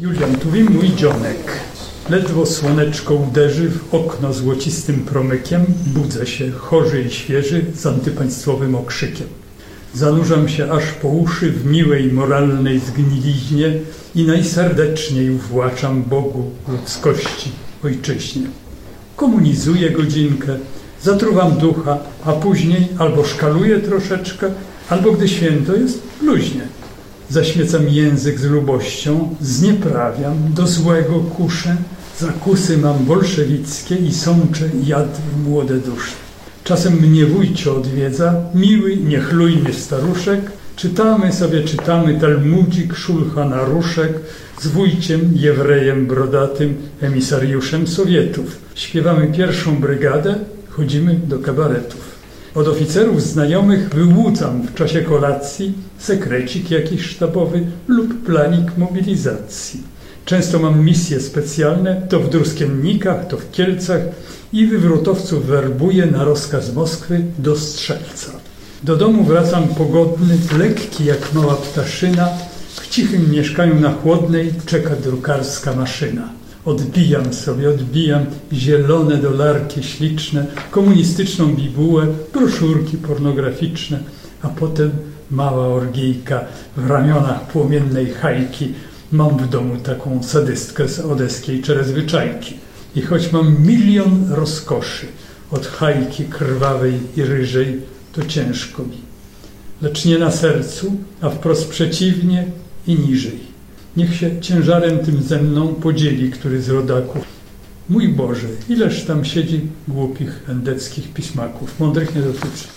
Julian Tuwim, mój dzionek. Ledwo słoneczko uderzy w okno złocistym promykiem, budzę się, chorzy i świeży, z antypaństwowym okrzykiem. Zanurzam się aż po uszy w miłej, moralnej zgniliźnie i najserdeczniej uwłaczam Bogu, ludzkości, ojczyźnie. Komunizuję godzinkę, zatruwam ducha, a później albo szkaluję troszeczkę, albo gdy święto jest, luźnie. Zaśmiecam język z lubością, znieprawiam, do złego kuszę, zakusy mam bolszewickie i sączę jad w młode dusze. Czasem mnie wujcio odwiedza, miły, niechlujny staruszek, czytamy sobie, czytamy Talmudzik, Szulchana Ruszek z wujciem, jewrejem brodatym, emisariuszem Sowietów. Śpiewamy pierwszą brygadę, chodzimy do kabaretów. Od oficerów znajomych wyłudzam w czasie kolacji sekrecik jakiś sztabowy lub planik mobilizacji. Często mam misje specjalne, to w Druskiennikach, to w Kielcach i wywrotowców werbuję na rozkaz Moskwy do strzelca. Do domu wracam pogodny, lekki jak mała ptaszyna. W cichym mieszkaniu na chłodnej czeka drukarska maszyna. Odbijam sobie, odbijam zielone dolarki śliczne, komunistyczną bibułę, broszurki pornograficzne, a potem mała orgijka w ramionach płomiennej hajki. Mam w domu taką sadystkę z odeskiej czerezwyczajki. I choć mam milion rozkoszy, od hajki krwawej i ryżej, to ciężko mi. Lecz nie na sercu, a wprost przeciwnie i niżej. Niech się ciężarem tym ze mną podzieli który z rodaków. Mój Boże, ileż tam siedzi głupich endeckich pismaków, mądrych nie dotyczy.